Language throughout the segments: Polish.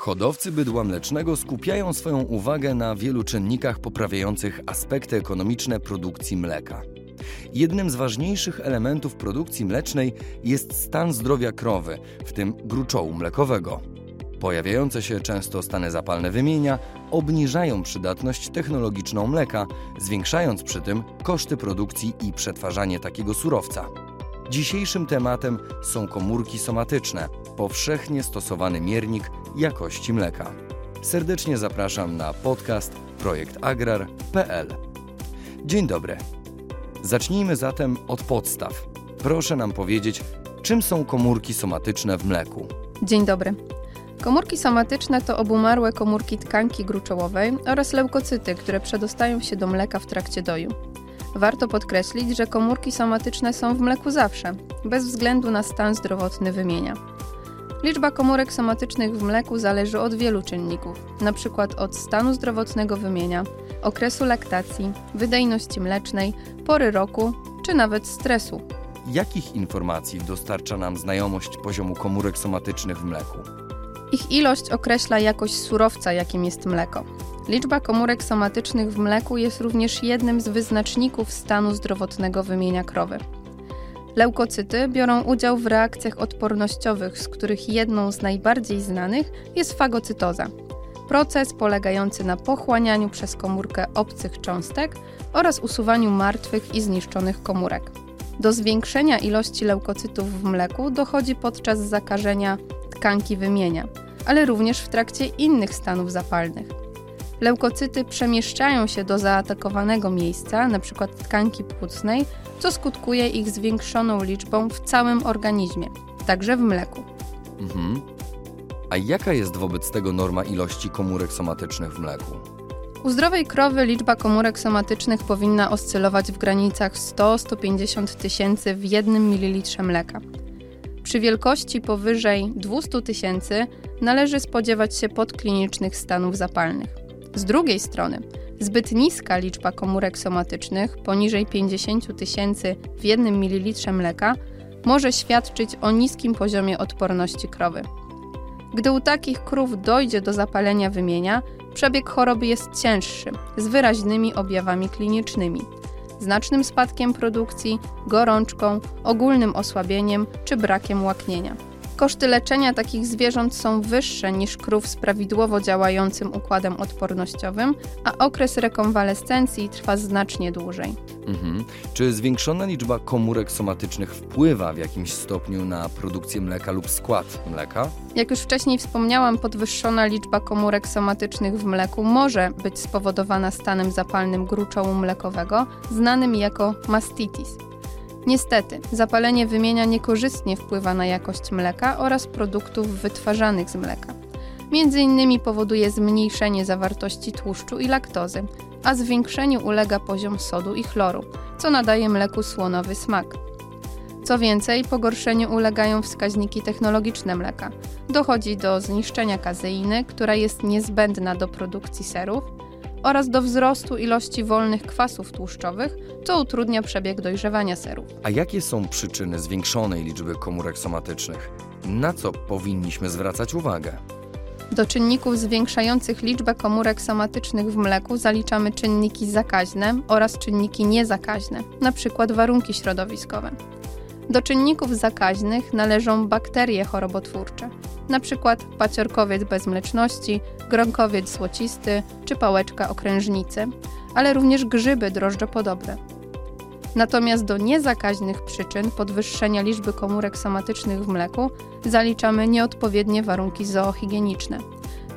Hodowcy bydła mlecznego skupiają swoją uwagę na wielu czynnikach poprawiających aspekty ekonomiczne produkcji mleka. Jednym z ważniejszych elementów produkcji mlecznej jest stan zdrowia krowy, w tym gruczołu mlekowego. Pojawiające się często stany zapalne wymienia obniżają przydatność technologiczną mleka, zwiększając przy tym koszty produkcji i przetwarzanie takiego surowca. Dzisiejszym tematem są komórki somatyczne, powszechnie stosowany miernik jakości mleka. Serdecznie zapraszam na podcast projektagrar.pl. Dzień dobry. Zacznijmy zatem od podstaw. Proszę nam powiedzieć, czym są komórki somatyczne w mleku. Dzień dobry. Komórki somatyczne to obumarłe komórki tkanki gruczołowej oraz leukocyty, które przedostają się do mleka w trakcie doju. Warto podkreślić, że komórki somatyczne są w mleku zawsze, bez względu na stan zdrowotny wymienia. Liczba komórek somatycznych w mleku zależy od wielu czynników, np. od stanu zdrowotnego wymienia, okresu laktacji, wydajności mlecznej, pory roku czy nawet stresu. Jakich informacji dostarcza nam znajomość poziomu komórek somatycznych w mleku? Ich ilość określa jakość surowca, jakim jest mleko. Liczba komórek somatycznych w mleku jest również jednym z wyznaczników stanu zdrowotnego wymienia krowy. Leukocyty biorą udział w reakcjach odpornościowych, z których jedną z najbardziej znanych jest fagocytoza. Proces polegający na pochłanianiu przez komórkę obcych cząstek oraz usuwaniu martwych i zniszczonych komórek. Do zwiększenia ilości leukocytów w mleku dochodzi podczas zakażenia tkanki wymienia, ale również w trakcie innych stanów zapalnych. Leukocyty przemieszczają się do zaatakowanego miejsca, np. tkanki płucnej, co skutkuje ich zwiększoną liczbą w całym organizmie, także w mleku. Mhm. A jaka jest wobec tego norma ilości komórek somatycznych w mleku? U zdrowej krowy liczba komórek somatycznych powinna oscylować w granicach 100-150 tysięcy w 1 ml mleka. Przy wielkości powyżej 200 tysięcy należy spodziewać się podklinicznych stanów zapalnych. Z drugiej strony, zbyt niska liczba komórek somatycznych, poniżej 50 tysięcy w 1 ml mleka, może świadczyć o niskim poziomie odporności krowy. Gdy u takich krów dojdzie do zapalenia wymienia, przebieg choroby jest cięższy, z wyraźnymi objawami klinicznymi – znacznym spadkiem produkcji, gorączką, ogólnym osłabieniem czy brakiem łaknienia. Koszty leczenia takich zwierząt są wyższe niż krów z prawidłowo działającym układem odpornościowym, a okres rekonwalescencji trwa znacznie dłużej. Mhm. Czy zwiększona liczba komórek somatycznych wpływa w jakimś stopniu na produkcję mleka lub skład mleka? Jak już wcześniej wspomniałam, podwyższona liczba komórek somatycznych w mleku może być spowodowana stanem zapalnym gruczołu mlekowego, znanym jako mastitis. Niestety, zapalenie wymienia niekorzystnie wpływa na jakość mleka oraz produktów wytwarzanych z mleka. Między innymi powoduje zmniejszenie zawartości tłuszczu i laktozy, a zwiększeniu ulega poziom sodu i chloru, co nadaje mleku słonowy smak. Co więcej, pogorszeniu ulegają wskaźniki technologiczne mleka. Dochodzi do zniszczenia kazeiny, która jest niezbędna do produkcji serów, oraz do wzrostu ilości wolnych kwasów tłuszczowych, co utrudnia przebieg dojrzewania serów. A jakie są przyczyny zwiększonej liczby komórek somatycznych? Na co powinniśmy zwracać uwagę? Do czynników zwiększających liczbę komórek somatycznych w mleku zaliczamy czynniki zakaźne oraz czynniki niezakaźne, np. warunki środowiskowe. Do czynników zakaźnych należą bakterie chorobotwórcze, np. paciorkowiec bez mleczności, gronkowiec złocisty czy pałeczka okrężnicy, ale również grzyby drożdżopodobne. Natomiast do niezakaźnych przyczyn podwyższenia liczby komórek somatycznych w mleku zaliczamy nieodpowiednie warunki zoohigieniczne,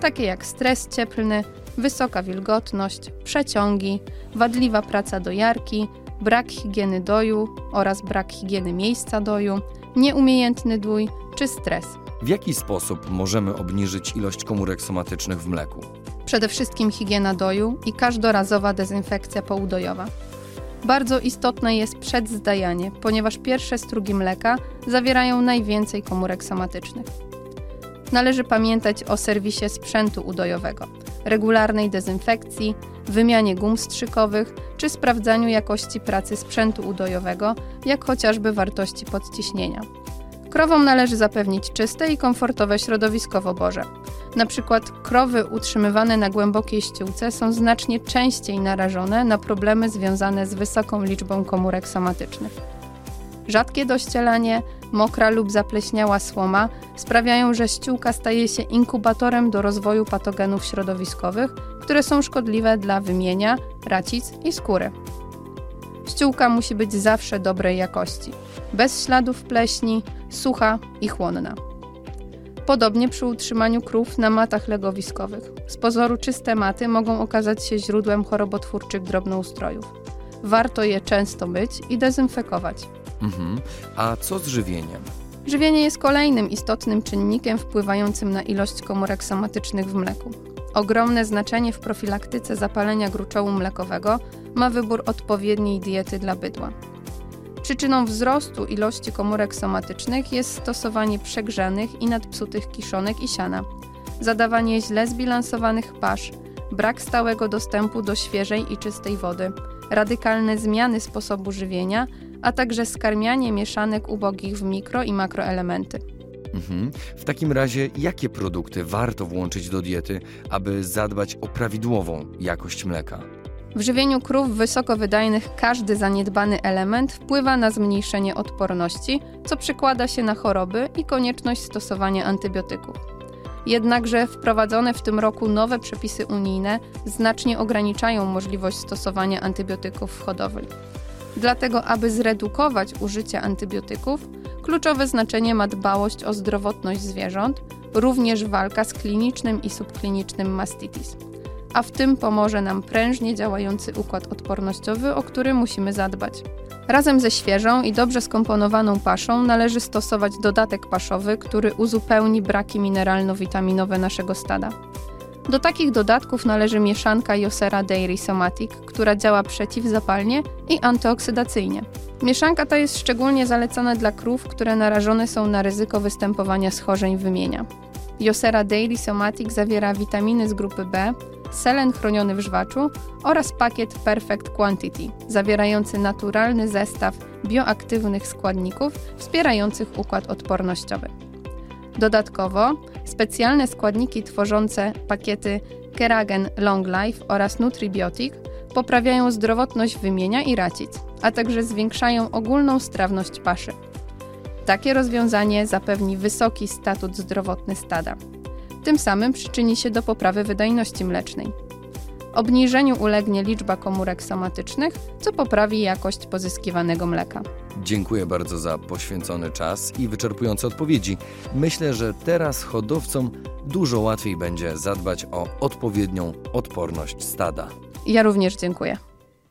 takie jak stres cieplny, wysoka wilgotność, przeciągi, wadliwa praca dojarki, brak higieny doju oraz brak higieny miejsca doju, nieumiejętny dój czy stres. W jaki sposób możemy obniżyć ilość komórek somatycznych w mleku? Przede wszystkim higiena doju i każdorazowa dezynfekcja poudojowa. Bardzo istotne jest przedzdajanie, ponieważ pierwsze strugi mleka zawierają najwięcej komórek somatycznych. Należy pamiętać o serwisie sprzętu udojowego, regularnej dezynfekcji, wymianie gum strzykowych czy sprawdzaniu jakości pracy sprzętu udojowego, jak chociażby wartości podciśnienia. Krowom należy zapewnić czyste i komfortowe środowiskowo boże. Na przykład krowy utrzymywane na głębokiej ściółce są znacznie częściej narażone na problemy związane z wysoką liczbą komórek somatycznych. Rzadkie dościelanie, mokra lub zapleśniała słoma sprawiają, że ściółka staje się inkubatorem do rozwoju patogenów środowiskowych, które są szkodliwe dla wymienia, racic i skóry. Ściółka musi być zawsze dobrej jakości, bez śladów pleśni, sucha i chłonna. Podobnie przy utrzymaniu krów na matach legowiskowych. Z pozoru czyste maty mogą okazać się źródłem chorobotwórczych drobnoustrojów. Warto je często myć i dezynfekować. Mhm. A co z żywieniem? Żywienie jest kolejnym istotnym czynnikiem wpływającym na ilość komórek somatycznych w mleku. Ogromne znaczenie w profilaktyce zapalenia gruczołu mlekowego ma wybór odpowiedniej diety dla bydła. Przyczyną wzrostu ilości komórek somatycznych jest stosowanie przegrzanych i nadpsutych kiszonek i siana, zadawanie źle zbilansowanych pasz, brak stałego dostępu do świeżej i czystej wody, radykalne zmiany sposobu żywienia, a także skarmianie mieszanek ubogich w mikro i makroelementy. Mhm. W takim razie, jakie produkty warto włączyć do diety, aby zadbać o prawidłową jakość mleka? W żywieniu krów wysokowydajnych każdy zaniedbany element wpływa na zmniejszenie odporności, co przekłada się na choroby i konieczność stosowania antybiotyków. Jednakże wprowadzone w tym roku nowe przepisy unijne znacznie ograniczają możliwość stosowania antybiotyków w hodowli. Dlatego, aby zredukować użycie antybiotyków, kluczowe znaczenie ma dbałość o zdrowotność zwierząt, również walka z klinicznym i subklinicznym mastitis a w tym pomoże nam prężnie działający układ odpornościowy, o który musimy zadbać. Razem ze świeżą i dobrze skomponowaną paszą należy stosować dodatek paszowy, który uzupełni braki mineralno-witaminowe naszego stada. Do takich dodatków należy mieszanka Josera Dairy Somatic, która działa przeciwzapalnie i antyoksydacyjnie. Mieszanka ta jest szczególnie zalecana dla krów, które narażone są na ryzyko występowania schorzeń wymienia. Josera Daily Somatic zawiera witaminy z grupy B, selen chroniony w żwaczu oraz pakiet Perfect Quantity, zawierający naturalny zestaw bioaktywnych składników wspierających układ odpornościowy. Dodatkowo specjalne składniki tworzące pakiety Keragen Long Life oraz Nutribiotic poprawiają zdrowotność wymienia i racic, a także zwiększają ogólną strawność paszy. Takie rozwiązanie zapewni wysoki statut zdrowotny stada. Tym samym przyczyni się do poprawy wydajności mlecznej. Obniżeniu ulegnie liczba komórek somatycznych, co poprawi jakość pozyskiwanego mleka. Dziękuję bardzo za poświęcony czas i wyczerpujące odpowiedzi. Myślę, że teraz hodowcom dużo łatwiej będzie zadbać o odpowiednią odporność stada. Ja również dziękuję.